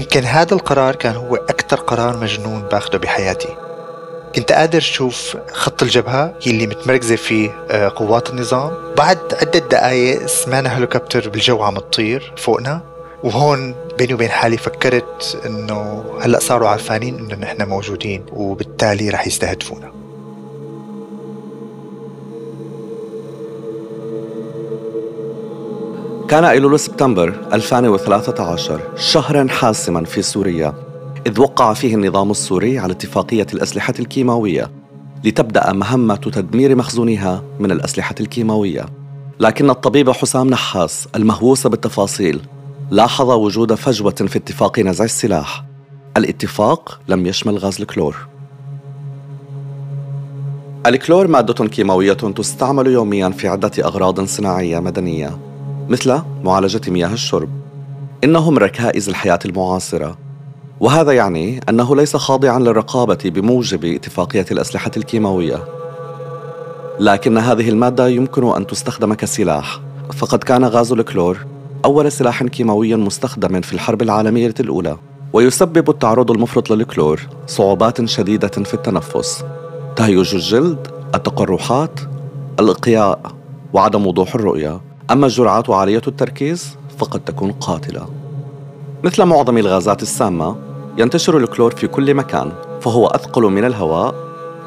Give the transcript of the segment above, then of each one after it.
يمكن هذا القرار كان هو أكثر قرار مجنون باخده بحياتي. كنت قادر شوف خط الجبهة يلي متمركزة فيه آه، قوات النظام. بعد عدة دقايق سمعنا هليكوبتر بالجو عم تطير فوقنا وهون بيني وبين حالي فكرت إنه هلأ صاروا عارفانين إنه نحن موجودين وبالتالي رح يستهدفونا. كان أيلول سبتمبر 2013 شهرا حاسما في سوريا إذ وقع فيه النظام السوري على اتفاقية الأسلحة الكيماوية لتبدأ مهمة تدمير مخزونها من الأسلحة الكيماوية. لكن الطبيب حسام نحاس المهووس بالتفاصيل لاحظ وجود فجوة في اتفاق نزع السلاح. الاتفاق لم يشمل غاز الكلور. الكلور مادة كيماوية تستعمل يوميا في عدة أغراض صناعية مدنية. مثل معالجة مياه الشرب. إنه من ركائز الحياة المعاصرة. وهذا يعني أنه ليس خاضعا للرقابة بموجب اتفاقية الأسلحة الكيماوية. لكن هذه المادة يمكن أن تستخدم كسلاح. فقد كان غاز الكلور أول سلاح كيماوي مستخدم في الحرب العالمية الأولى. ويسبب التعرض المفرط للكلور صعوبات شديدة في التنفس. تهيج الجلد التقرحات الإقياء وعدم وضوح الرؤية. أما الجرعات عالية التركيز فقد تكون قاتلة. مثل معظم الغازات السامة ينتشر الكلور في كل مكان فهو أثقل من الهواء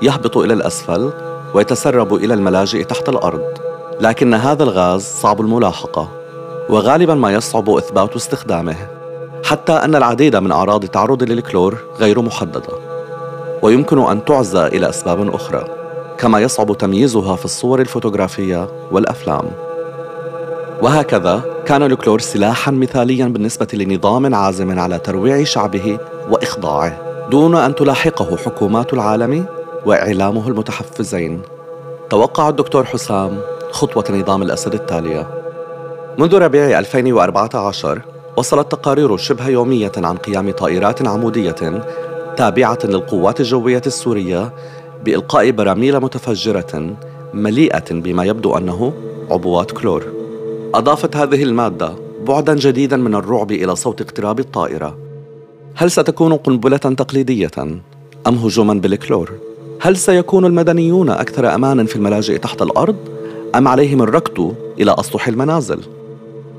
يهبط إلى الأسفل ويتسرب إلى الملاجئ تحت الأرض. لكن هذا الغاز صعب الملاحقة وغالبا ما يصعب إثبات استخدامه حتى أن العديد من أعراض التعرض للكلور غير محددة. ويمكن أن تعزى إلى أسباب أخرى كما يصعب تمييزها في الصور الفوتوغرافية والأفلام. وهكذا كان الكلور سلاحا مثاليا بالنسبة لنظام عازم على ترويع شعبه وإخضاعه دون أن تلاحقه حكومات العالم وإعلامه المتحفزين. توقع الدكتور حسام خطوة نظام الأسد التالية. منذ ربيع 2014 وصلت تقارير شبه يومية عن قيام طائرات عمودية تابعة للقوات الجوية السورية بإلقاء براميل متفجرة مليئة بما يبدو أنه عبوات كلور. أضافت هذه المادة بعدا جديدا من الرعب إلى صوت اقتراب الطائرة هل ستكون قنبلة تقليدية أم هجوما بالكلور؟ هل سيكون المدنيون أكثر أمانا في الملاجئ تحت الأرض أم عليهم الركض إلى أسطح المنازل؟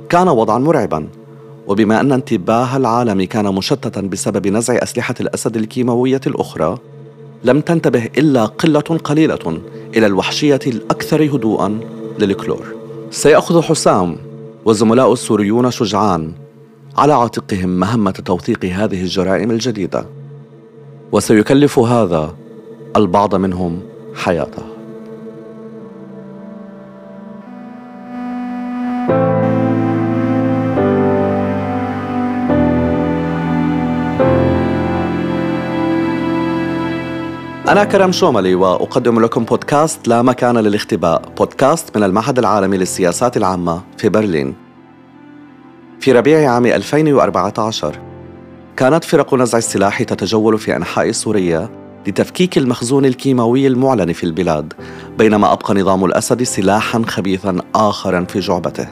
كان وضعا مرعبا وبما أن انتباه العالم كان مشتتا بسبب نزع أسلحة الأسد الكيماوية الأخرى لم تنتبه إلا قلة قليلة إلى الوحشية الأكثر هدوءا للكلور سيأخذ حسام وزملاء السوريون شجعان على عاتقهم مهمة توثيق هذه الجرائم الجديدة وسيكلف هذا البعض منهم حياته. أنا كرم شوملي وأقدم لكم بودكاست لا مكان للاختباء بودكاست من المعهد العالمي للسياسات العامة في برلين. في ربيع عام 2014 كانت فرق نزع السلاح تتجول في أنحاء سوريا لتفكيك المخزون الكيماوي المعلن في البلاد بينما أبقى نظام الأسد سلاحا خبيثا آخرا في جعبته.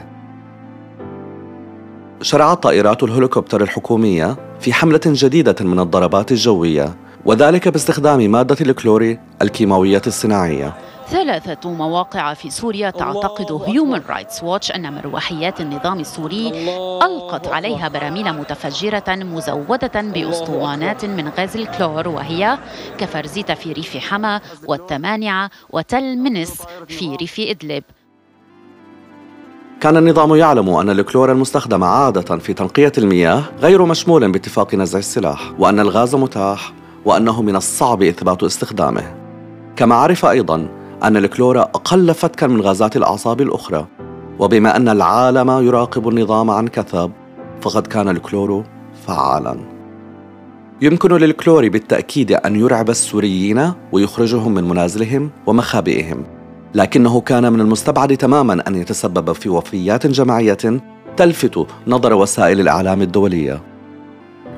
شرعت طائرات الهليكوبتر الحكومية في حملة جديدة من الضربات الجوية وذلك باستخدام مادة الكلور الكيماوية الصناعية. ثلاثة مواقع في سوريا تعتقد هيومن رايتس واتش أن مروحيات النظام السوري ألقت عليها براميل متفجرة مزودة بأسطوانات من غاز الكلور وهي كفرزيت في ريف حماة والتمانعة وتل منس في ريف إدلب. كان النظام يعلم أن الكلور المستخدم عادة في تنقية المياه غير مشمول باتفاق نزع السلاح وأن الغاز متاح. وأنه من الصعب إثبات استخدامه. كما عرف أيضا أن الكلور أقل فتكا من غازات الأعصاب الأخرى. وبما أن العالم يراقب النظام عن كثب فقد كان الكلور فعالا. يمكن للكلور بالتأكيد أن يرعب السوريين ويخرجهم من منازلهم ومخابئهم. لكنه كان من المستبعد تماما أن يتسبب في وفيات جماعية تلفت نظر وسائل الإعلام الدولية.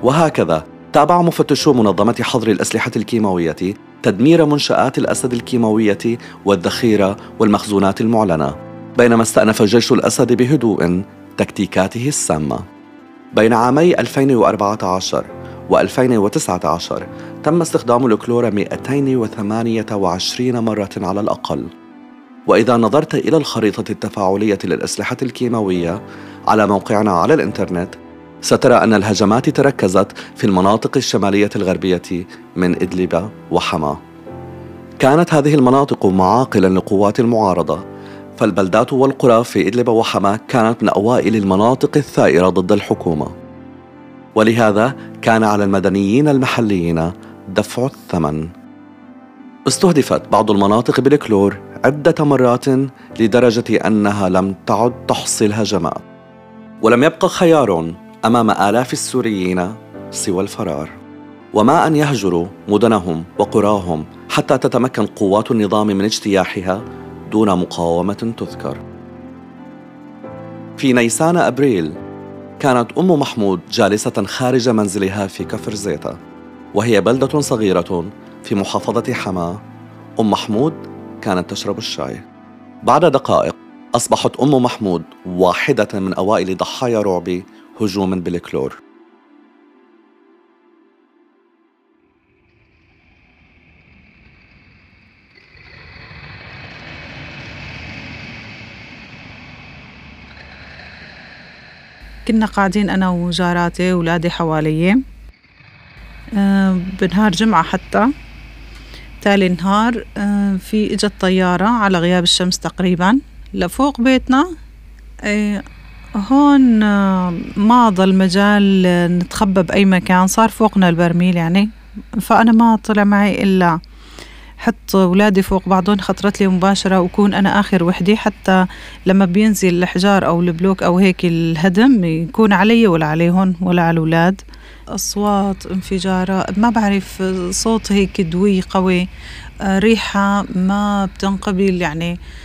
وهكذا تابع مفتشو منظمة حظر الأسلحة الكيماوية تدمير منشآت الأسد الكيماوية والذخيرة والمخزونات المعلنة بينما استأنف جيش الأسد بهدوء تكتيكاته السامة. بين عامي 2014 و2019 تم استخدام الكلور 228 مرة على الأقل. وإذا نظرت إلى الخريطة التفاعلية للأسلحة الكيماوية على موقعنا على الإنترنت سترى أن الهجمات تركزت في المناطق الشمالية الغربية من إدلب وحما. كانت هذه المناطق معاقلا لقوات المعارضة فالبلدات والقرى في إدلب وحما كانت من أوائل المناطق الثائرة ضد الحكومة. ولهذا كان على المدنيين المحليين دفع الثمن. استهدفت بعض المناطق بالكلور عدة مرات لدرجة أنها لم تعد تحصي الهجمات. ولم يبقى خيار أمام آلاف السوريين سوى الفرار. وما أن يهجروا مدنهم وقراهم حتى تتمكن قوات النظام من اجتياحها دون مقاومة تذكر. في نيسان أبريل كانت أم محمود جالسة خارج منزلها في كفر زيتا وهي بلدة صغيرة في محافظة حماة أم محمود كانت تشرب الشاي. بعد دقائق أصبحت أم محمود واحدة من أوائل ضحايا رعب هجوم بالكلور. كنا قاعدين أنا وجاراتي وولادي حوالي أه بنهار جمعة حتى. تالي نهار أه في إجت طيارة على غياب الشمس تقريبا. لفوق بيتنا أه هون آه، ما ضل مجال نتخبى بأي مكان. صار فوقنا البرميل يعني. فأنا ما طلع معي إلا حط أولادي فوق بعضهم خطرت لي مباشرة وكون أنا آخر وحدي. حتى لما بينزل الحجار أو البلوك أو هيك الهدم يكون علي ولا عليهم ولا على الأولاد. أصوات انفجارات ما بعرف صوت هيك دوي قوي. آه، ريحة ما بتنقبل يعني. آه،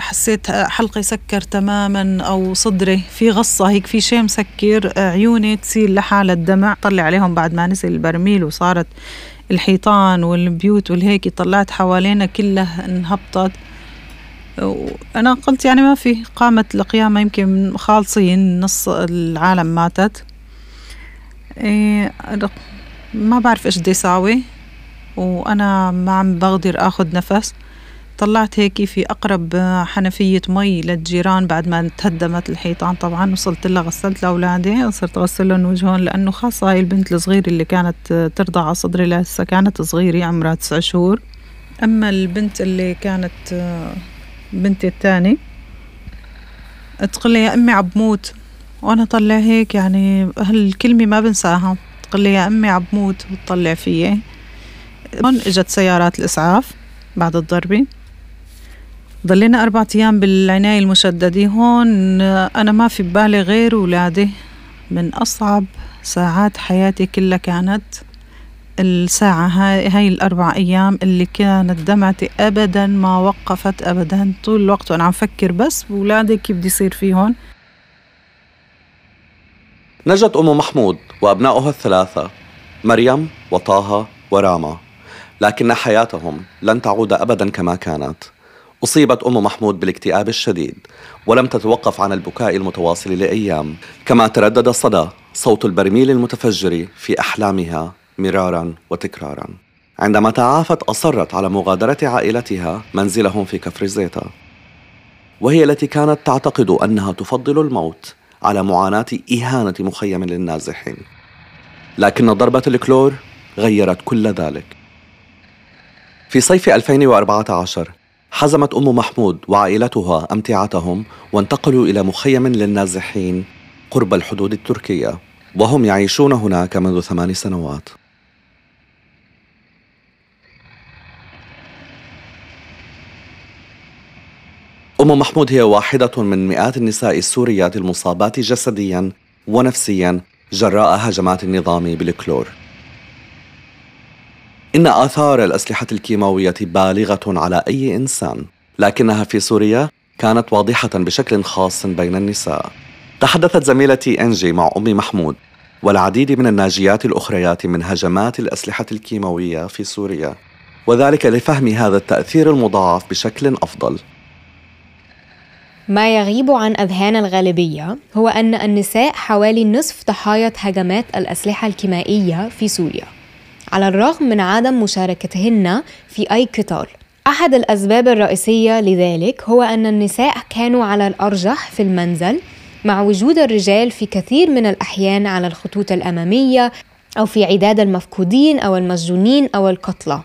حسيت حلقي سكر تماما أو صدري في غصة هيك في شيء مسكر آه، عيوني تسيل لحالها الدمع. طلع عليهم بعد ما نزل البرميل وصارت الحيطان والبيوت والهيك طلعت حوالينا كلها انهبطت. أنا قلت يعني ما في قامت القيامة يمكن خالصين نص العالم ماتت. إيه ما بعرف إيش بدي أساوي. وأنا ما عم بقدر أخذ نفس. طلعت هيك في أقرب حنفية مي للجيران بعد ما تهدمت الحيطان طبعا وصلت لها غسلت لأولادي صرت أغسل لهم وجههم لأنه خاصة هاي البنت الصغيرة اللي كانت ترضع على صدري لسه كانت صغيرة عمرها تسع شهور. أما البنت اللي كانت بنتي الثاني تقول لي يا أمي عبموت. وأنا طلع هيك يعني هالكلمة ما بنساها. تقول لي يا أمي عبموت وتطلع فيي. هون إجت سيارات الإسعاف بعد الضربة. ضلينا أربعة أيام بالعناية المشددة. هون أنا ما في ببالي غير ولادي من أصعب ساعات حياتي كلها كانت. الساعة هاي, هاي الأربع أيام اللي كانت دمعتي أبدا ما وقفت أبدا. طول الوقت وأنا عم فكر بس بولادي كيف بدي يصير فيهم. نجت أم محمود وأبنائها الثلاثة مريم وطه وراما لكن حياتهم لن تعود أبدا كما كانت. أصيبت أم محمود بالاكتئاب الشديد ولم تتوقف عن البكاء المتواصل لأيام. كما تردد صدى صوت البرميل المتفجر في أحلامها مرارا وتكرارا. عندما تعافت أصرت على مغادرة عائلتها منزلهم في كفر زيتا وهي التي كانت تعتقد أنها تفضل الموت على معاناة إهانة مخيم للنازحين. لكن ضربة الكلور غيرت كل ذلك. في صيف 2014 حزمت أم محمود وعائلتها أمتعتهم وانتقلوا إلى مخيم للنازحين قرب الحدود التركية وهم يعيشون هناك منذ ثمان سنوات. أم محمود هي واحدة من مئات النساء السوريات المصابات جسديا ونفسيا جراء هجمات النظام بالكلور. إن آثار الأسلحة الكيماوية بالغة على أي إنسان، لكنها في سوريا كانت واضحة بشكل خاص بين النساء. تحدثت زميلتي أنجي مع أم محمود والعديد من الناجيات الأخريات من هجمات الأسلحة الكيماوية في سوريا، وذلك لفهم هذا التأثير المضاعف بشكل أفضل. ما يغيب عن أذهان الغالبية هو أن النساء حوالي نصف ضحايا هجمات الأسلحة الكيميائية في سوريا على الرغم من عدم مشاركتهن في أي قتال أحد الأسباب الرئيسية لذلك هو أن النساء كانوا على الأرجح في المنزل مع وجود الرجال في كثير من الأحيان على الخطوط الأمامية أو في عداد المفقودين أو المسجونين أو القتلى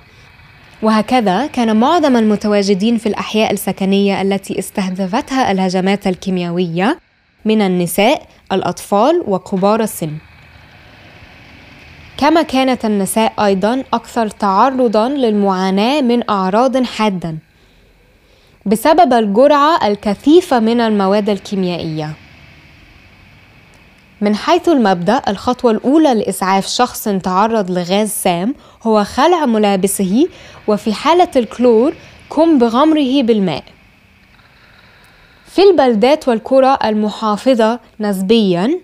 وهكذا كان معظم المتواجدين في الأحياء السكنية التي استهدفتها الهجمات الكيميائية من النساء، الأطفال وكبار السن. كما كانت النساء أيضا أكثر تعرضا للمعاناة من أعراض حادة بسبب الجرعة الكثيفة من المواد الكيميائية. من حيث المبدأ الخطوة الأولى لإسعاف شخص تعرض لغاز سام هو خلع ملابسه وفي حالة الكلور قم بغمره بالماء في البلدات والقرى المحافظة نسبيا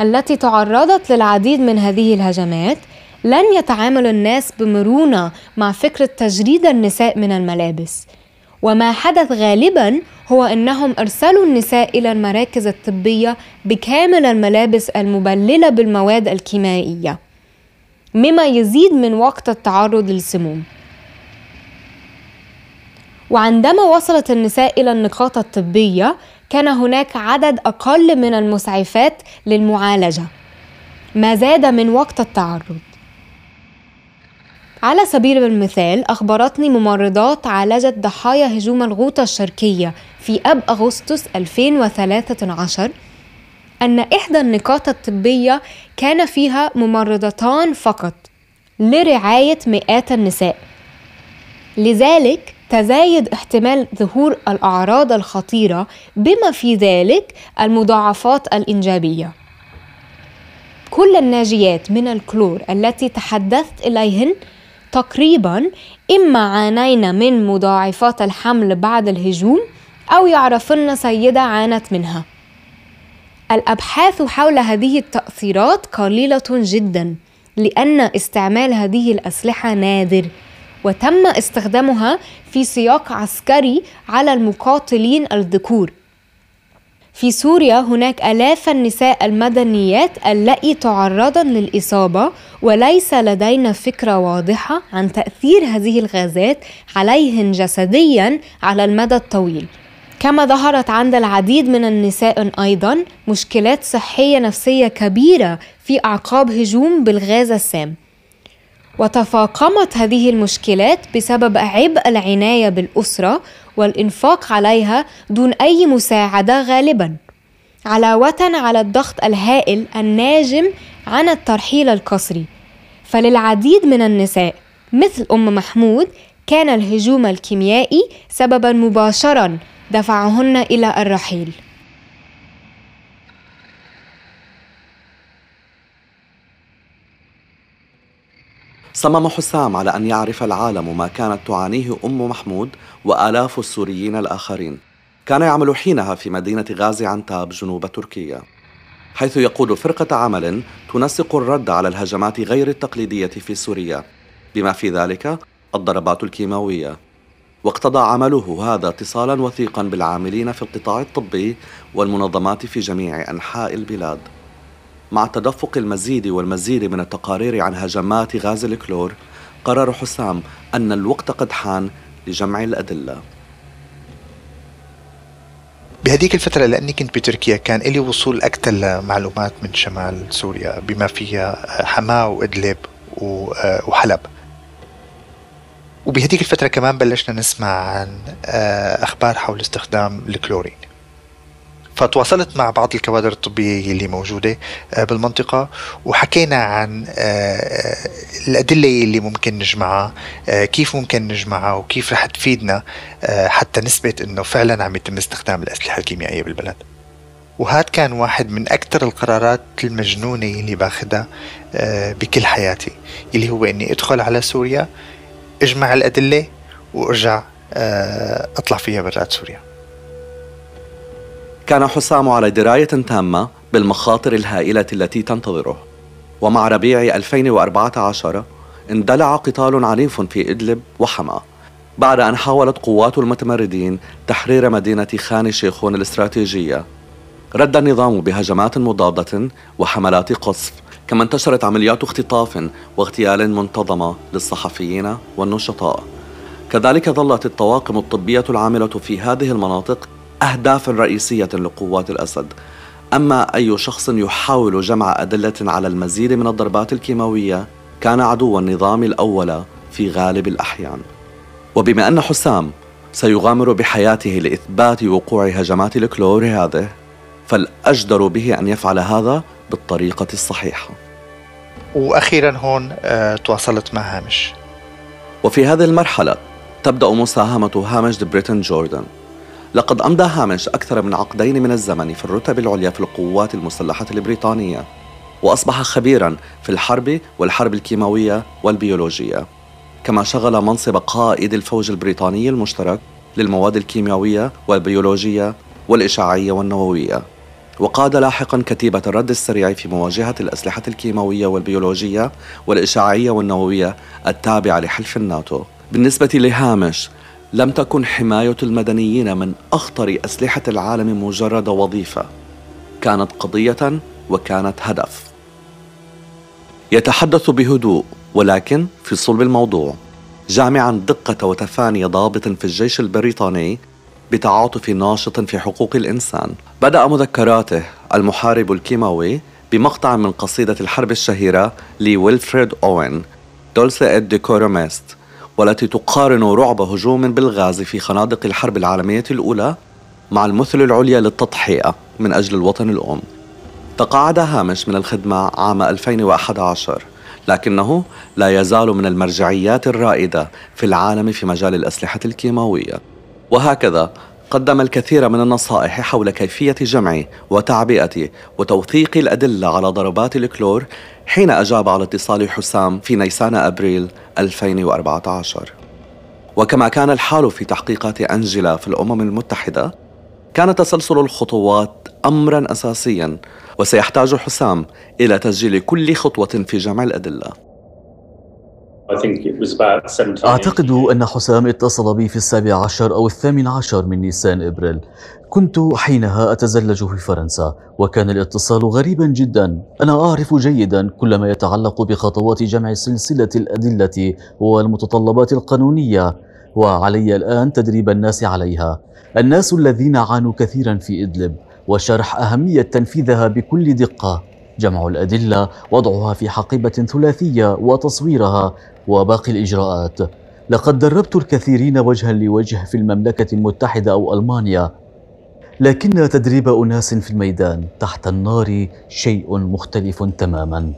التي تعرضت للعديد من هذه الهجمات لن يتعامل الناس بمرونة مع فكرة تجريد النساء من الملابس. وما حدث غالبا هو إنهم أرسلوا النساء إلى المراكز الطبية بكامل الملابس المبللة بالمواد الكيميائية مما يزيد من وقت التعرض للسموم. وعندما وصلت النساء إلى النقاط الطبية كان هناك عدد أقل من المسعفات للمعالجة. ما زاد من وقت التعرض. على سبيل المثال أخبرتني ممرضات عالجت ضحايا هجوم الغوطة الشرقية في أب أغسطس 2013 أن إحدى النقاط الطبية كان فيها ممرضتان فقط لرعاية مئات النساء. لذلك تزايد احتمال ظهور الأعراض الخطيرة بما في ذلك المضاعفات الإنجابية. كل الناجيات من الكلور التي تحدثت إليهن تقريبا إما عانينا من مضاعفات الحمل بعد الهجوم أو يعرفن سيدة عانت منها. الأبحاث حول هذه التأثيرات قليلة جدا لأن استعمال هذه الأسلحة نادر. وتم استخدامها في سياق عسكري على المقاتلين الذكور. في سوريا هناك آلاف النساء المدنيات اللائي تعرضن للإصابة وليس لدينا فكرة واضحة عن تأثير هذه الغازات عليهن جسديا على المدى الطويل. كما ظهرت عند العديد من النساء أيضا مشكلات صحية نفسية كبيرة في أعقاب هجوم بالغاز السام. وتفاقمت هذه المشكلات بسبب عبء العناية بالأسرة والإنفاق عليها دون أي مساعدة غالبا. علاوة على الضغط الهائل الناجم عن الترحيل القسري. فللعديد من النساء مثل أم محمود كان الهجوم الكيميائي سببا مباشرا دفعهن إلى الرحيل. صمم حسام على أن يعرف العالم ما كانت تعانيه أم محمود وآلاف السوريين الآخرين. كان يعمل حينها في مدينة غازي عنتاب جنوب تركيا. حيث يقود فرقة عمل تنسق الرد على الهجمات غير التقليدية في سوريا. بما في ذلك الضربات الكيماوية. واقتضى عمله هذا اتصالا وثيقا بالعاملين في القطاع الطبي والمنظمات في جميع أنحاء البلاد. مع تدفق المزيد والمزيد من التقارير عن هجمات غاز الكلور قرر حسام أن الوقت قد حان لجمع الأدلة. بهديك الفترة لأني كنت بتركيا كان إلي وصول أكثر لمعلومات من شمال سوريا بما فيها حماة وإدلب وحلب. وبهديك الفترة كمان بلشنا نسمع عن آه، أخبار حول استخدام الكلورين. فتواصلت مع بعض الكوادر الطبية اللي موجودة آه، بالمنطقة وحكينا عن آه، الأدلة اللي ممكن نجمعها آه، كيف ممكن نجمعها وكيف رح تفيدنا حتى نثبت إنه فعلا عم يتم استخدام الأسلحة الكيميائية بالبلد. وهذا كان واحد من أكثر القرارات المجنونة اللي باخدها بكل حياتي اللي هو إني أدخل على سوريا أجمع الأدلة وأرجع أطلع فيها برات سوريا. كان حسام على دراية تامة بالمخاطر الهائلة التي تنتظره. ومع ربيع 2014 اندلع قتال عنيف في إدلب وحما بعد أن حاولت قوات المتمردين تحرير مدينة خان شيخون الاستراتيجية. رد النظام بهجمات مضادة وحملات قصف كما انتشرت عمليات اختطاف واغتيال منتظمة للصحفيين والنشطاء. كذلك ظلت الطواقم الطبية العاملة في هذه المناطق أهدافا رئيسية لقوات الأسد. أما أي شخص يحاول جمع أدلة على المزيد من الضربات الكيماوية كان عدو النظام الأول في غالب الأحيان. وبما أن حسام سيغامر بحياته لإثبات وقوع هجمات الكلور هذه فالأجدر به أن يفعل هذا بالطريقة الصحيحة. وأخيرا هون آه تواصلت مع هامش. وفي هذه المرحلة تبدأ مساهمة هامش بريتن جوردن. لقد أمضى هامش أكثر من عقدين من الزمن في الرتب العليا في القوات المسلحة البريطانية وأصبح خبيرا في الحرب والحرب الكيماوية والبيولوجية. كما شغل منصب قائد الفوج البريطاني المشترك للمواد الكيميائية والبيولوجية والإشعاعية والنووية وقاد لاحقا كتيبة الرد السريع في مواجهة الأسلحة الكيماوية والبيولوجية والإشعاعية والنووية التابعة لحلف الناتو. بالنسبة لهامش لم تكن حماية المدنيين من أخطر أسلحة العالم مجرد وظيفة. كانت قضية وكانت هدف. يتحدث بهدوء ولكن في صلب الموضوع. جامعا دقة وتفاني ضابط في الجيش البريطاني بتعاطف ناشط في حقوق الإنسان. بدأ مذكراته المحارب الكيماوي بمقطع من قصيدة الحرب الشهيرة لويلفريد أوين Dulce et Decorum Est والتي تقارن رعب هجوم بالغاز في خنادق الحرب العالمية الأولى مع المثل العليا للتضحية من أجل الوطن الأم. تقاعد هامش من الخدمة عام 2011 لكنه لا يزال من المرجعيات الرائدة في العالم في مجال الأسلحة الكيماوية. وهكذا قدم الكثير من النصائح حول كيفية جمع وتعبئة وتوثيق الأدلة على ضربات الكلور حين أجاب على اتصال حسام في نيسان أبريل 2014 وكما كان الحال في تحقيقات أنجلا في الأمم المتحدة كان تسلسل الخطوات أمرا أساسيا وسيحتاج حسام إلى تسجيل كل خطوة في جمع الأدلة. أعتقد أن حسام اتصل بي في السابع عشر أو الثامن عشر من نيسان إبريل. كنت حينها أتزلج في فرنسا وكان الاتصال غريبا جدا. أنا أعرف جيدا كل ما يتعلق بخطوات جمع سلسلة الأدلة والمتطلبات القانونية وعلي الآن تدريب الناس عليها. الناس الذين عانوا كثيرا في إدلب وشرح أهمية تنفيذها بكل دقة. جمع الأدلة وضعها في حقيبة ثلاثية وتصويرها وباقي الإجراءات. لقد دربت الكثيرين وجها لوجه في المملكة المتحدة أو ألمانيا لكن تدريب أناس في الميدان تحت النار شيء مختلف تماما.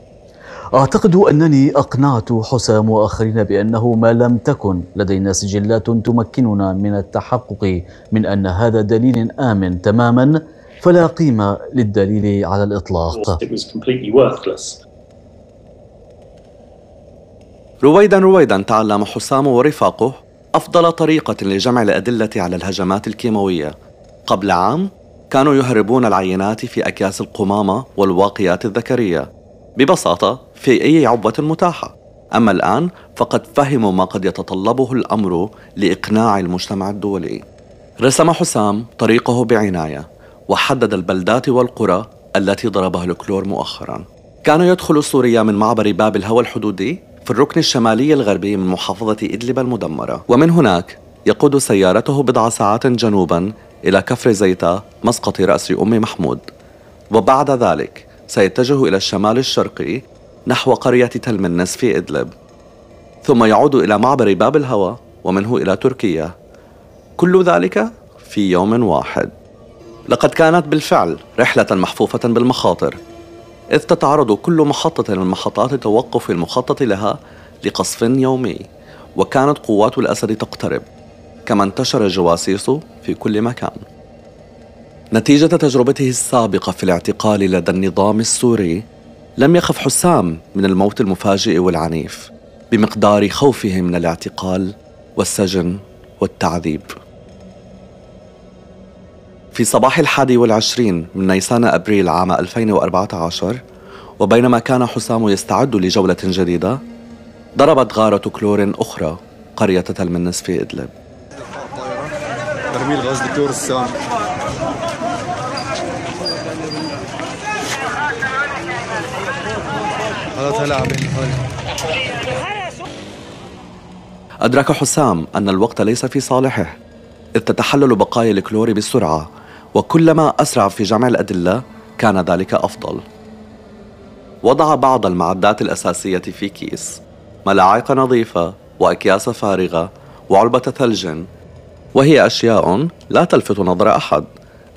أعتقد أنني أقنعت حسام وآخرين بأنه ما لم تكن لدينا سجلات تمكننا من التحقق من أن هذا دليل آمن تماما فلا قيمة للدليل على الإطلاق. رويدا رويدا تعلم حسام ورفاقه أفضل طريقة لجمع الأدلة على الهجمات الكيماوية. قبل عام كانوا يهربون العينات في أكياس القمامة والواقيات الذكرية. ببساطة في أي عبوة متاحة. أما الآن فقد فهموا ما قد يتطلبه الأمر لإقناع المجتمع الدولي. رسم حسام طريقه بعناية وحدد البلدات والقرى التي ضربها الكلور مؤخرا. كان يدخل سوريا من معبر باب الهوى الحدودي في الركن الشمالي الغربي من محافظة إدلب المدمرة. ومن هناك يقود سيارته بضع ساعات جنوبا إلى كفر زيتا مسقط رأس أم محمود. وبعد ذلك سيتجه إلى الشمال الشرقي نحو قرية تلمنس في إدلب. ثم يعود إلى معبر باب الهوى ومنه إلى تركيا. كل ذلك في يوم واحد. لقد كانت بالفعل رحلة محفوفة بالمخاطر. إذ تتعرض كل محطة من محطات التوقف المخطط لها لقصف يومي وكانت قوات الأسد تقترب كما انتشر الجواسيس في كل مكان. نتيجة تجربته السابقة في الاعتقال لدى النظام السوري لم يخف حسام من الموت المفاجئ والعنيف بمقدار خوفه من الاعتقال والسجن والتعذيب. في صباح الحادي والعشرين من نيسان أبريل عام 2014 وبينما كان حسام يستعد لجولة جديدة ضربت غارة كلور أخرى قرية تلمنس في إدلب. برميل غاز دكتور هلا أدرك حسام أن الوقت ليس في صالحه إذ تتحلل بقايا الكلور بسرعة وكلما أسرع في جمع الأدلة كان ذلك أفضل. وضع بعض المعدات الأساسية في كيس ملاعق نظيفة وأكياس فارغة وعلبة ثلج وهي أشياء لا تلفت نظر أحد.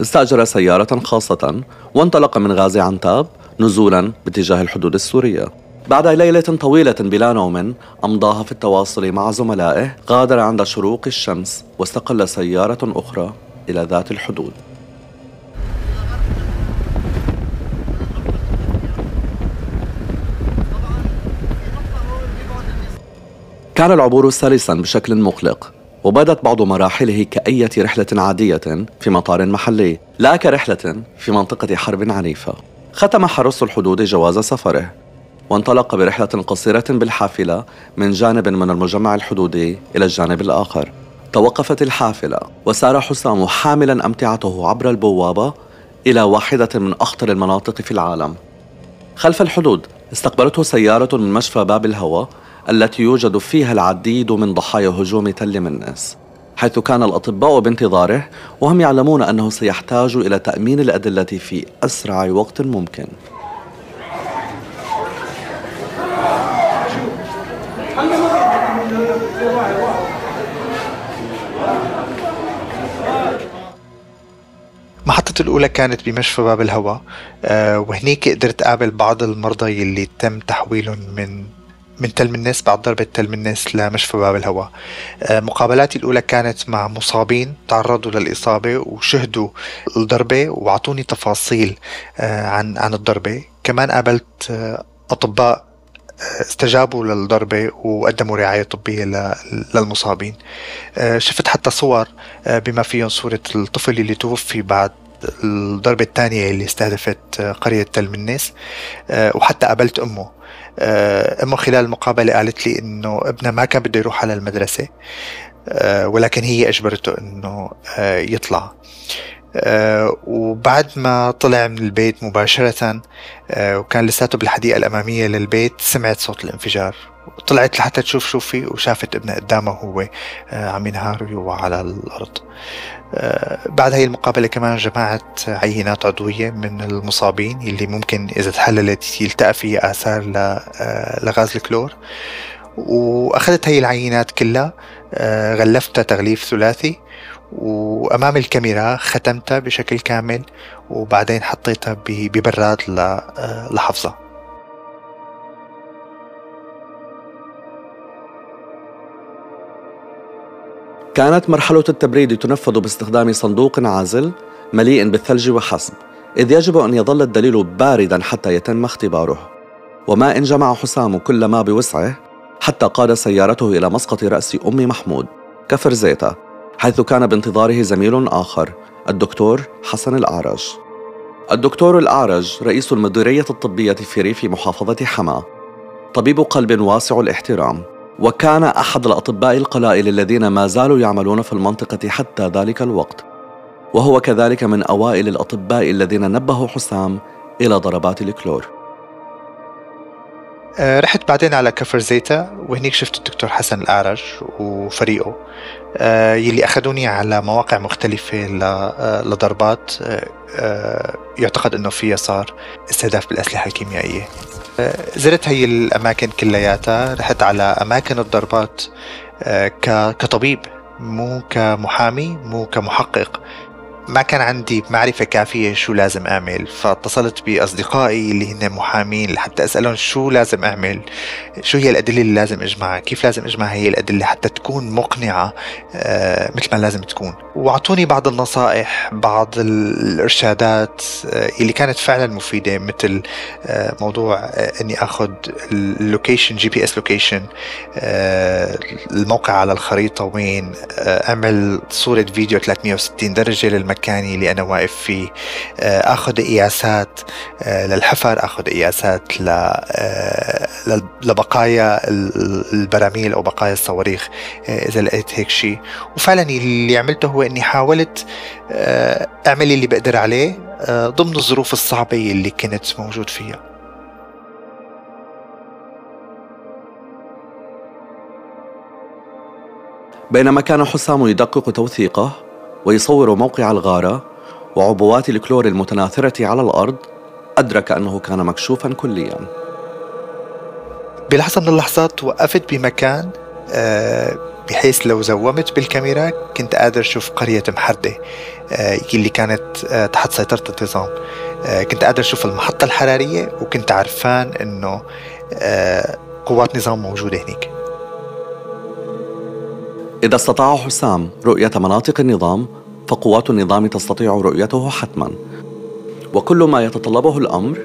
استأجر سيارة خاصة وانطلق من غازي عنتاب نزولا باتجاه الحدود السورية. بعد ليلة طويلة بلا نوم أمضاها في التواصل مع زملائه غادر عند شروق الشمس واستقل سيارة أخرى إلى ذات الحدود. كان العبور سلسا بشكل مقلق وبدت بعض مراحله كأية رحلة عادية في مطار محلي لا كرحلة في منطقة حرب عنيفة. ختم حرس الحدود جواز سفره وانطلق برحلة قصيرة بالحافلة من جانب من المجمع الحدودي إلى الجانب الآخر. توقفت الحافلة وسار حسام حاملا أمتعته عبر البوابة إلى واحدة من أخطر المناطق في العالم. خلف الحدود استقبلته سيارة من مشفى باب الهوى التي يوجد فيها العديد من ضحايا هجوم تل منس حيث كان الأطباء بانتظاره وهم يعلمون أنه سيحتاج إلى تأمين الأدلة في أسرع وقت ممكن. محطة الأولى كانت بمشفى باب الهواء أه وهنيك قدرت أقابل بعض المرضى يلي تم تحويلهم من من تل الناس بعد ضربة تل الناس لمشفى باب الهواء أه مقابلاتي الأولى كانت مع مصابين تعرضوا للإصابة وشهدوا الضربة وأعطوني تفاصيل أه عن عن الضربة. كمان قابلت آه، أطباء استجابوا للضربة وقدموا رعاية طبية للمصابين. آه، شفت حتى صور آه، بما فيهم صورة الطفل اللي توفي بعد الضربة الثانية اللي استهدفت آه، قرية تل منيس وحتى قابلت أمه. أمه خلال المقابلة قالت لي إنه ابنها ما كان بده يروح على المدرسة ولكن هي أجبرته إنه يطلع. آه، وبعد ما طلع من البيت مباشرة آه، وكان لساته بالحديقة الأمامية للبيت سمعت صوت الانفجار. طلعت لحتى تشوف شو في وشافت ابنها قدامها وهو آه، عم ينهار ويوعى على الأرض. بعد هاي المقابلة كمان جمعت عينات عضوية من المصابين اللي ممكن إذا تحللت يلتقى فيها آثار لغاز الكلور. وأخذت هاي العينات كلها غلفتها تغليف ثلاثي وأمام الكاميرا ختمتها بشكل كامل وبعدين حطيتها ببراد آه، لحفظها. كانت مرحلة التبريد تنفذ باستخدام صندوق عازل مليء بالثلج وحسب إذ يجب أن يظل الدليل باردا حتى يتم اختباره. وما إن جمع حسام كل ما بوسعه حتى قاد سيارته إلى مسقط رأس أم محمود كفر زيتا حيث كان بانتظاره زميل آخر الدكتور حسن الأعرج. الدكتور الأعرج رئيس المديرية الطبية في ريف محافظة حما. طبيب قلب واسع الاحترام. وكان أحد الأطباء القلائل الذين ما زالوا يعملون في المنطقة حتى ذلك الوقت. وهو كذلك من أوائل الأطباء الذين نبهوا حسام إلى ضربات الكلور. آه، رحت بعدين على كفر زيتا وهنيك شفت الدكتور حسن الأعرج وفريقه. آه، يلي أخذوني على مواقع مختلفة آه، لضربات يعتقد أنه فيها صار استهداف بالأسلحة الكيميائية. زرت هي الأماكن كلياتها رحت على أماكن الضربات كطبيب مو كمحامي مو كمحقق. ما كان عندي معرفة كافية شو لازم أعمل فاتصلت بأصدقائي اللي هن محامين لحتى أسألهم شو لازم أعمل شو هي الأدلة اللي لازم أجمعها كيف لازم أجمع هي الأدلة حتى تكون مقنعة آه، مثل ما لازم تكون. وأعطوني بعض النصائح بعض الإرشادات آه، اللي كانت فعلا مفيدة مثل آه، موضوع أني أخذ ال location GPS location الموقع على الخريطة وين أعمل صورة فيديو 360 درجة للمكان مكاني اللي أنا واقف فيه أخذ قياسات للحفر أخذ قياسات لبقايا البراميل أو بقايا الصواريخ إذا لقيت هيك شيء وفعلا اللي عملته هو أني حاولت أعمل اللي بقدر عليه ضمن الظروف الصعبة اللي كنت موجود فيها. بينما كان حسام يدقق توثيقه ويصور موقع الغارة وعبوات الكلور المتناثرة على الأرض أدرك أنه كان مكشوفا كليا. بلحظة من اللحظات وقفت بمكان آه، بحيث لو زومت بالكاميرا كنت قادر أشوف قرية محردة آه، اللي كانت آه، تحت سيطرة النظام. كنت قادر أشوف المحطة الحرارية وكنت عرفان أنه قوات نظام موجودة هناك إذا استطاع حسام رؤية مناطق النظام فقوات النظام تستطيع رؤيته حتما. وكل ما يتطلبه الأمر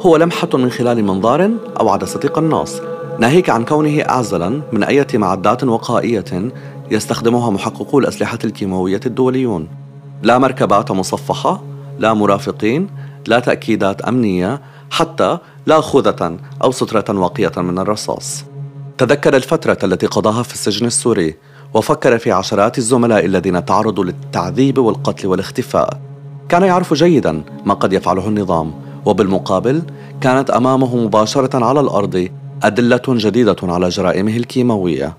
هو لمحة من خلال منظار أو عدسة قناص ناهيك عن كونه أعزلا من أية معدات وقائية يستخدمها محققو الأسلحة الكيماوية الدوليون. لا مركبات مصفحة لا مرافقين لا تأكيدات أمنية حتى لا خوذة أو سترة واقية من الرصاص. تذكر الفترة التي قضاها في السجن السوري وفكر في عشرات الزملاء الذين تعرضوا للتعذيب والقتل والاختفاء. كان يعرف جيدا ما قد يفعله النظام وبالمقابل كانت أمامه مباشرة على الأرض أدلة جديدة على جرائمه الكيماوية.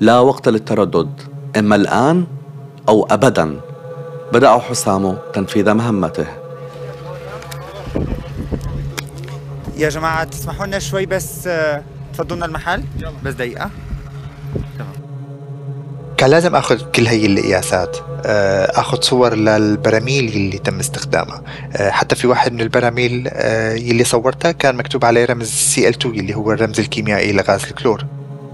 لا وقت للتردد إما الآن أو ابدا. بدأ حسام تنفيذ مهمته. يا جماعة تسمحوا لنا شوي بس آه، تفضلنا المحل؟ بس دقيقة. تمام. كان لازم آخذ كل هي القياسات آه، آخذ صور للبراميل اللي تم استخدامها. آه، حتى في واحد من البراميل آه، اللي صورتها كان مكتوب عليه رمز CL2 اللي هو الرمز الكيميائي لغاز الكلور.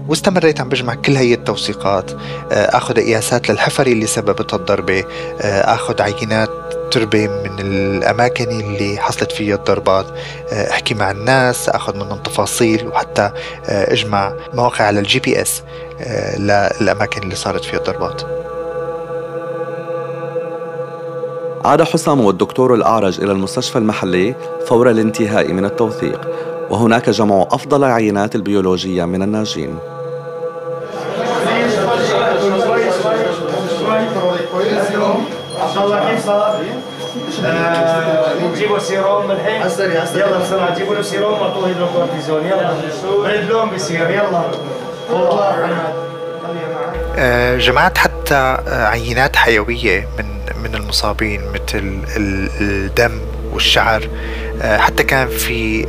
واستمريت عم بجمع كل هي التوثيقات آخذ قياسات للحفر اللي سببت الضربة آخذ عينات تربة من الأماكن اللي حصلت فيها الضربات. أحكي مع الناس أخذ منهم تفاصيل وحتى أجمع مواقع على ال GPS للأماكن اللي صارت فيها الضربات. عاد حسام والدكتور الأعرج إلى المستشفى المحلي فور الانتهاء من التوثيق وهناك جمع أفضل عينات البيولوجية من الناجين. نجيبوا سيروم الحين يلا بسرعة جيبوا له سيروم اعطوه هيدروكورتيزون يلا. برد لون بيصير. يلا. آه، جمعت حتى آه، عينات حيوية من من المصابين مثل الدم والشعر. آه، حتى كان في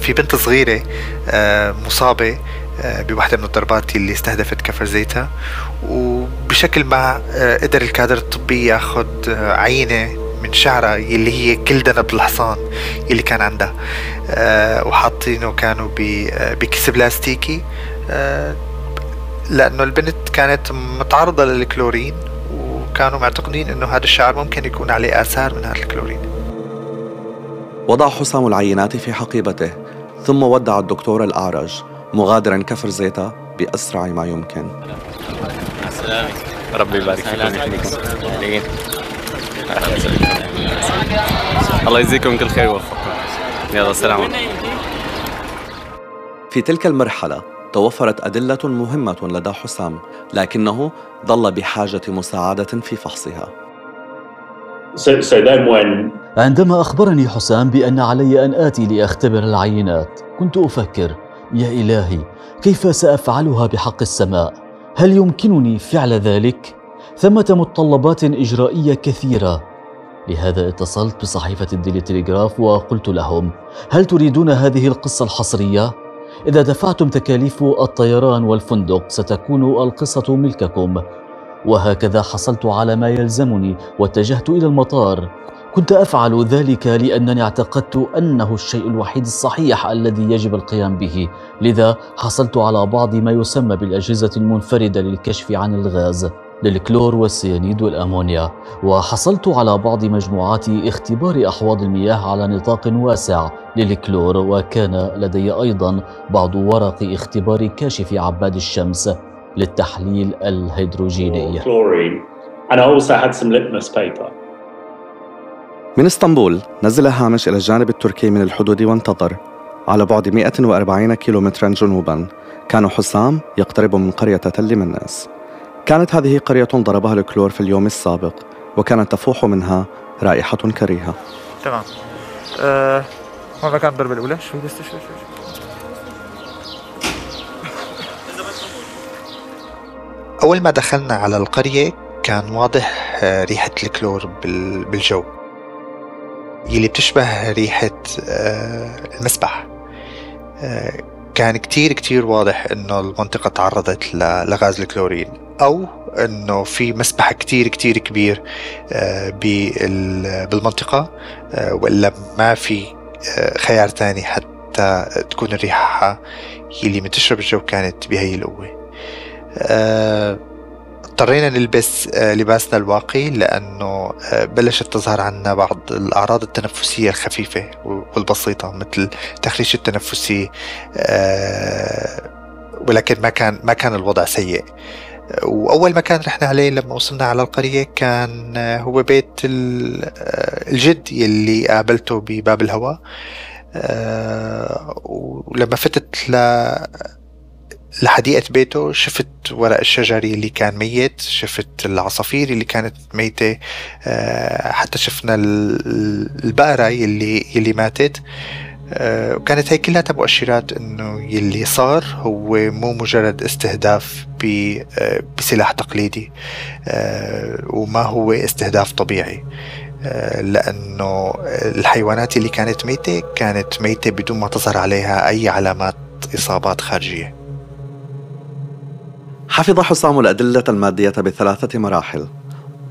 في بنت صغيرة مصابة بواحدة من الضربات اللي استهدفت كفر زيتها. وبشكل ما قدر الكادر الطبي ياخذ عينة من شعرها اللي هي كل دنب الحصان اللي كان عندها. وحاطينه كانوا بكيس بلاستيكي. آه، لأنه البنت كانت متعرضة للكلورين وكانوا معتقدين أنه هذا الشعر ممكن يكون عليه آثار من هذا الكلورين. وضع حسام العينات في حقيبته ثم ودع الدكتور الأعرج مغادرا كفر زيتا بأسرع ما يمكن. ربي يبارك فيكم. الله يجزيكم كل خير ويوفقكم يلا سلام في تلك المرحلة توفرت أدلة مهمة لدى حسام لكنه ظل بحاجة مساعدة في فحصها عندما أخبرني حسام بأن علي أن آتي لأختبر العينات كنت أفكر يا إلهي كيف سأفعلها بحق السماء؟ هل يمكنني فعل ذلك؟ ثمة متطلبات إجرائية كثيرة. لهذا اتصلت بصحيفة الديلي تليغراف وقلت لهم هل تريدون هذه القصة الحصرية؟ إذا دفعتم تكاليف الطيران والفندق ستكون القصة ملككم. وهكذا حصلت على ما يلزمني واتجهت إلى المطار. كنت أفعل ذلك لأنني اعتقدت أنه الشيء الوحيد الصحيح الذي يجب القيام به. لذا حصلت على بعض ما يسمى بالأجهزة المنفردة للكشف عن الغاز. للكلور والسيانيد والأمونيا. وحصلت على بعض مجموعات اختبار أحواض المياه على نطاق واسع للكلور وكان لدي أيضا بعض ورق اختبار كاشف عباد الشمس للتحليل الهيدروجيني. من إسطنبول نزل هامش إلى الجانب التركي من الحدود وانتظر. على بعد 140 كيلومترا جنوبا كان حسام يقترب من قرية تل مناس كانت هذه قرية ضربها الكلور في اليوم السابق وكانت تفوح منها رائحة كريهة. تمام. أه ماذا كانت الضربة الأولى؟ شوي بس شوي شوي أول ما دخلنا على القرية كان واضح آه، ريحة الكلور بالجو. يلي بتشبه ريحة آه، المسبح. آه، كان كتير كتير واضح إنه المنطقة تعرضت لغاز الكلورين أو إنه في مسبح كتير كتير كبير آه، بالمنطقة وإلا ما في خيار تاني حتى تكون الريحة يلي منتشرة بالجو كانت بهي القوة. اضطرينا نلبس آه، لباسنا الواقي لأنه آه، بلشت تظهر عنا بعض الأعراض التنفسية الخفيفة والبسيطة مثل تخريش التنفسي آه، ولكن ما كان ما كان الوضع سيء. وأول مكان رحنا عليه لما وصلنا على القرية كان هو بيت الجد يلي قابلته بباب الهواء. ولما فتت لحديقة بيته شفت ورق الشجر اللي كان ميت شفت العصافير اللي كانت ميتة آه، حتى شفنا البقرة اللي, اللي ماتت. آه، وكانت هي كلها مؤشرات إنه يلي صار هو مو مجرد استهداف آه، بسلاح تقليدي وما هو استهداف طبيعي. لأنه الحيوانات اللي كانت ميتة كانت ميتة بدون ما تظهر عليها أي علامات إصابات خارجية. حفظ حسام الأدلة المادية بثلاثة مراحل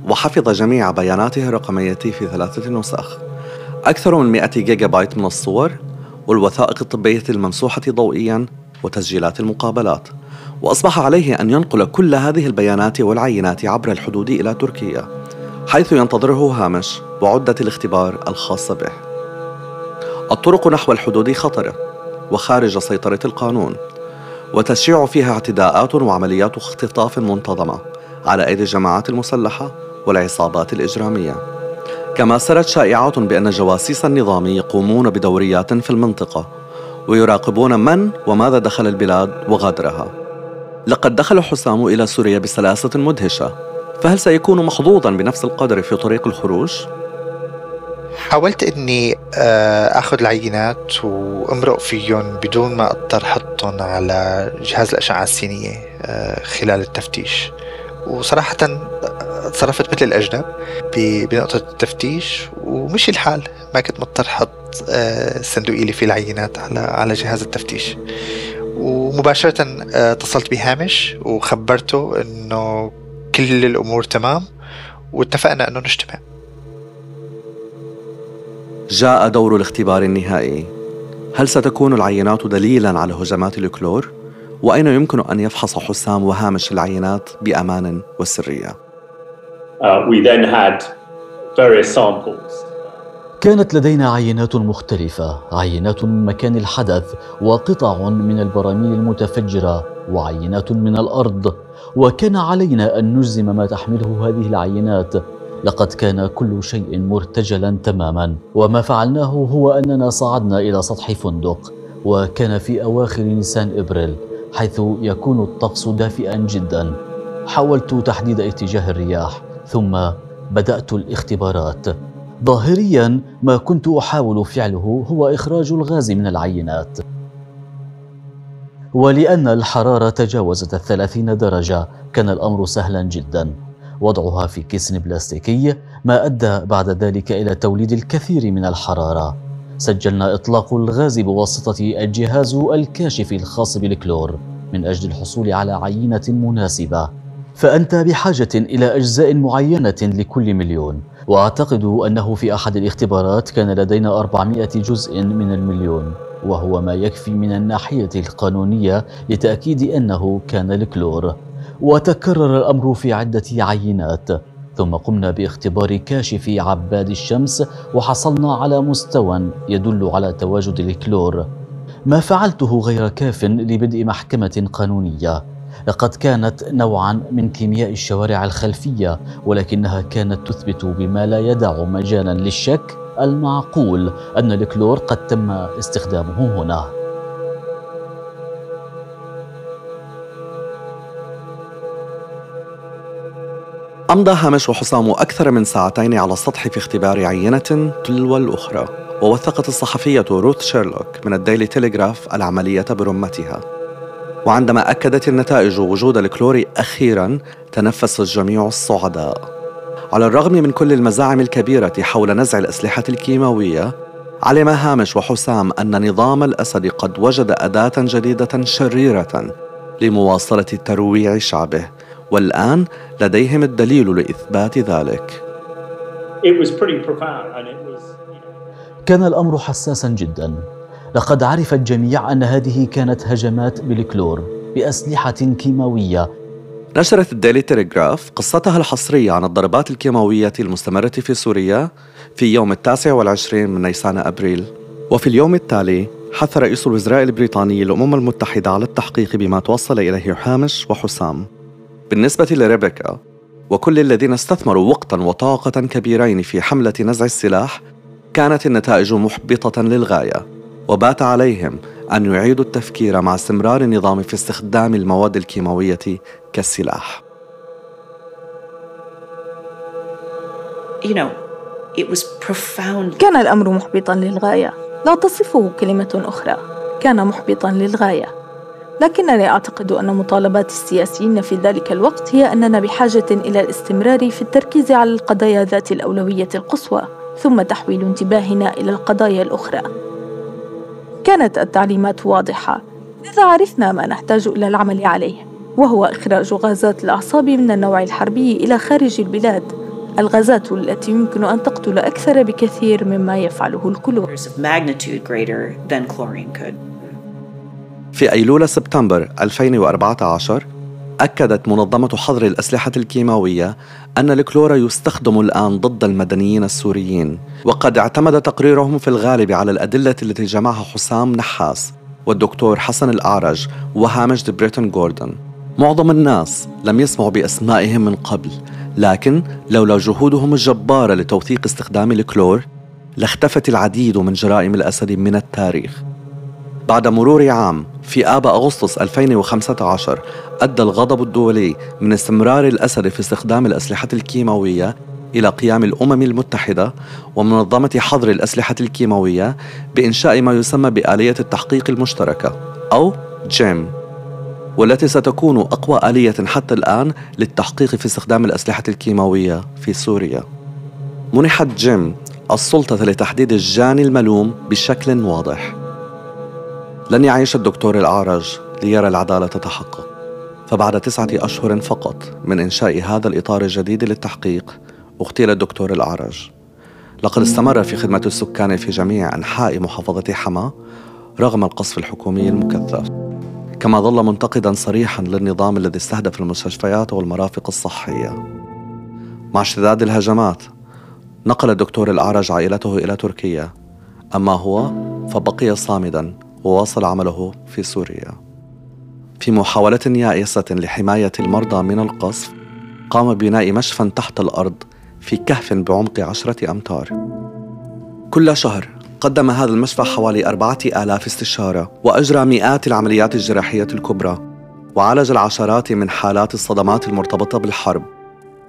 وحفظ جميع بياناته الرقمية في ثلاثة نسخ. أكثر من 100 جيجا بايت من الصور والوثائق الطبية الممسوحة ضوئيا وتسجيلات المقابلات. وأصبح عليه أن ينقل كل هذه البيانات والعينات عبر الحدود إلى تركيا حيث ينتظره هامش وعدة الاختبار الخاصة به. الطرق نحو الحدود خطرة وخارج سيطرة القانون. وتشيع فيها اعتداءات وعمليات اختطاف منتظمة على أيدي الجماعات المسلحة والعصابات الإجرامية. كما سرت شائعات بأن جواسيس النظام يقومون بدوريات في المنطقة ويراقبون من وماذا دخل البلاد وغادرها. لقد دخل حسام إلى سوريا بسلاسة مدهشة فهل سيكون محظوظا بنفس القدر في طريق الخروج؟ حاولت إني آه، آخذ العينات وامرق فيهم بدون ما اضطر احطهم على جهاز الأشعة السينيه آه، خلال التفتيش. وصراحه تصرفت مثل الأجنب بنقطة التفتيش ومشي الحال. ما كنت مضطر أحط آه، صندوقي اللي فيه العينات على على جهاز التفتيش. ومباشره اتصلت بهامش وخبرته إنه كل الأمور تمام واتفقنا إنه نجتمع. جاء دور الاختبار النهائي. هل ستكون العينات دليلا على هجمات الكلور؟ وأين يمكن أن يفحص حسام وهامش العينات بأمان وسرية؟ uh. كانت لدينا عينات مختلفة عينات من مكان الحدث وقطع من البراميل المتفجرة وعينات من الأرض وكان علينا أن نجزم ما تحمله هذه العينات لقد كان كل شيء مرتجلا تماما وما فعلناه هو أننا صعدنا إلى سطح فندق وكان في أواخر نيسان إبريل حيث يكون الطقس دافئا جدا. حاولت تحديد اتجاه الرياح ثم بدأت الاختبارات. ظاهريا ما كنت أحاول فعله هو إخراج الغاز من العينات. ولأن الحرارة تجاوزت الثلاثين درجة كان الأمر سهلا جدا. وضعها في كيس بلاستيكي ما أدى بعد ذلك إلى توليد الكثير من الحرارة. سجلنا إطلاق الغاز بواسطة الجهاز الكاشف الخاص بالكلور من أجل الحصول على عينة مناسبة. فأنت بحاجة إلى أجزاء معينة لكل مليون. وأعتقد أنه في أحد الاختبارات كان لدينا 400 جزء من المليون وهو ما يكفي من الناحية القانونية لتأكيد أنه كان الكلور. وتكرر الأمر في عدة عينات ثم قمنا باختبار كاشف عباد الشمس وحصلنا على مستوى يدل على تواجد الكلور. ما فعلته غير كاف لبدء محكمة قانونية. لقد كانت نوعا من كيمياء الشوارع الخلفية ولكنها كانت تثبت بما لا يدع مجالا للشك المعقول أن الكلور قد تم استخدامه هنا. أمضى هامش وحسام أكثر من ساعتين على السطح في اختبار عينة تلو الأخرى ووثقت الصحفية روث شيرلوك من الديلي تيليغراف العملية برمتها. وعندما أكدت النتائج وجود الكلور أخيرا تنفس الجميع الصعداء. على الرغم من كل المزاعم الكبيرة حول نزع الأسلحة الكيماوية علم هامش وحسام أن نظام الأسد قد وجد أداة جديدة شريرة لمواصلة ترويع شعبه. والآن لديهم الدليل لإثبات ذلك. كان الأمر حساسا جدا. لقد عرف الجميع أن هذه كانت هجمات بالكلور بأسلحة كيماوية. نشرت الديلي تيليغراف قصتها الحصرية عن الضربات الكيماوية المستمرة في سوريا في يوم التاسع والعشرين من نيسان أبريل. وفي اليوم التالي حث رئيس الوزراء البريطاني الأمم المتحدة على التحقيق بما توصل إليه حامش وحسام. بالنسبة لريبيكا وكل الذين استثمروا وقتا وطاقة كبيرين في حملة نزع السلاح كانت النتائج محبطة للغاية وبات عليهم أن يعيدوا التفكير مع استمرار النظام في استخدام المواد الكيماوية كالسلاح. كان الأمر محبطا للغاية. لا تصفه كلمة أخرى. كان محبطا للغاية. لكنني أعتقد أن مطالبات السياسيين في ذلك الوقت هي أننا بحاجة إلى الاستمرار في التركيز على القضايا ذات الأولوية القصوى ثم تحويل انتباهنا إلى القضايا الأخرى. كانت التعليمات واضحة. لذا عرفنا ما نحتاج إلى العمل عليه وهو إخراج غازات الأعصاب من النوع الحربي إلى خارج البلاد. الغازات التي يمكن أن تقتل أكثر بكثير مما يفعله الكلور في أيلول سبتمبر 2014 أكدت منظمة حظر الأسلحة الكيماوية أن الكلور يستخدم الآن ضد المدنيين السوريين وقد اعتمد تقريرهم في الغالب على الأدلة التي جمعها حسام نحاس والدكتور حسن الأعرج وهامش بريتون جوردن معظم الناس لم يسمعوا بأسمائهم من قبل لكن لولا جهودهم الجبارة لتوثيق استخدام الكلور لاختفت العديد من جرائم الأسد من التاريخ. بعد مرور عام في آب أغسطس 2015 أدى الغضب الدولي من استمرار الأسد في استخدام الأسلحة الكيماوية إلى قيام الأمم المتحدة ومنظمة حظر الأسلحة الكيماوية بإنشاء ما يسمى بآلية التحقيق المشتركة أو جيم والتي ستكون أقوى آلية حتى الآن للتحقيق في استخدام الأسلحة الكيماوية في سوريا. منحت جيم السلطة لتحديد الجاني الملوم بشكل واضح. لن يعيش الدكتور الأعرج ليرى العدالة تتحقق. فبعد تسعة أشهر فقط من إنشاء هذا الإطار الجديد للتحقيق أغتيل الدكتور الأعرج. لقد استمر في خدمة السكان في جميع أنحاء محافظة حما رغم القصف الحكومي المكثف. كما ظل منتقدا صريحا للنظام الذي استهدف المستشفيات والمرافق الصحية. مع اشتداد الهجمات نقل الدكتور الأعرج عائلته إلى تركيا. أما هو فبقي صامدا وواصل عمله في سوريا. في محاولة يائسة لحماية المرضى من القصف قام ببناء مشفى تحت الأرض في كهف بعمق عشرة أمتار. كل شهر قدم هذا المشفى حوالي أربعة آلاف استشارة وأجرى مئات العمليات الجراحية الكبرى وعالج العشرات من حالات الصدمات المرتبطة بالحرب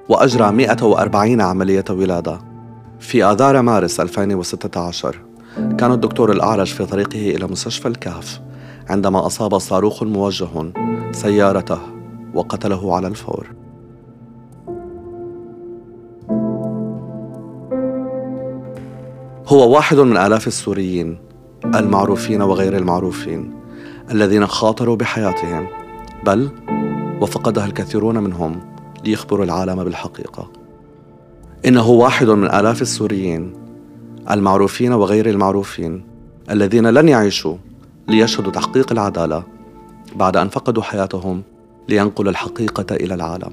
وأجرى 140 عملية ولادة. في آذار مارس 2016 كان الدكتور الأعرج في طريقه إلى مستشفى الكهف عندما أصاب صاروخ موجه سيارته وقتله على الفور. هو واحد من آلاف السوريين المعروفين وغير المعروفين الذين خاطروا بحياتهم بل وفقدها الكثيرون منهم ليخبروا العالم بالحقيقة. إنه واحد من آلاف السوريين المعروفين وغير المعروفين الذين لن يعيشوا ليشهدوا تحقيق العدالة بعد أن فقدوا حياتهم لينقلوا الحقيقة إلى العالم.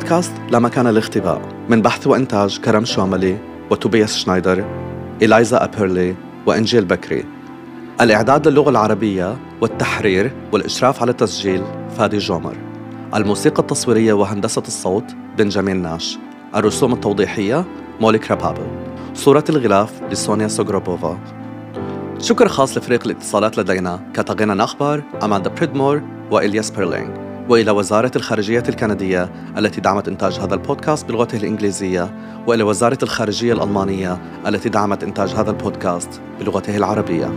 بودكاست لا مكان الاختباء من بحث وإنتاج كرم شوملي وتوبياس شنايدر إلايزا أبيرلي وإنجيل بكري. الإعداد للغة العربية والتحرير والإشراف على التسجيل فادي جومر. الموسيقى التصويرية وهندسة الصوت بنجامين ناش. الرسوم التوضيحية مولي كرابابل صورة الغلاف لسونيا سوغروبوفا. شكر خاص لفريق الاتصالات لدينا. كاتاغينا نخبر أماندا بريدمور وإلياس بيرلينغ. وإلى وزارة الخارجية الكندية التي دعمت إنتاج هذا البودكاست بلغته الإنجليزية وإلى وزارة الخارجية الألمانية التي دعمت إنتاج هذا البودكاست بلغته العربية.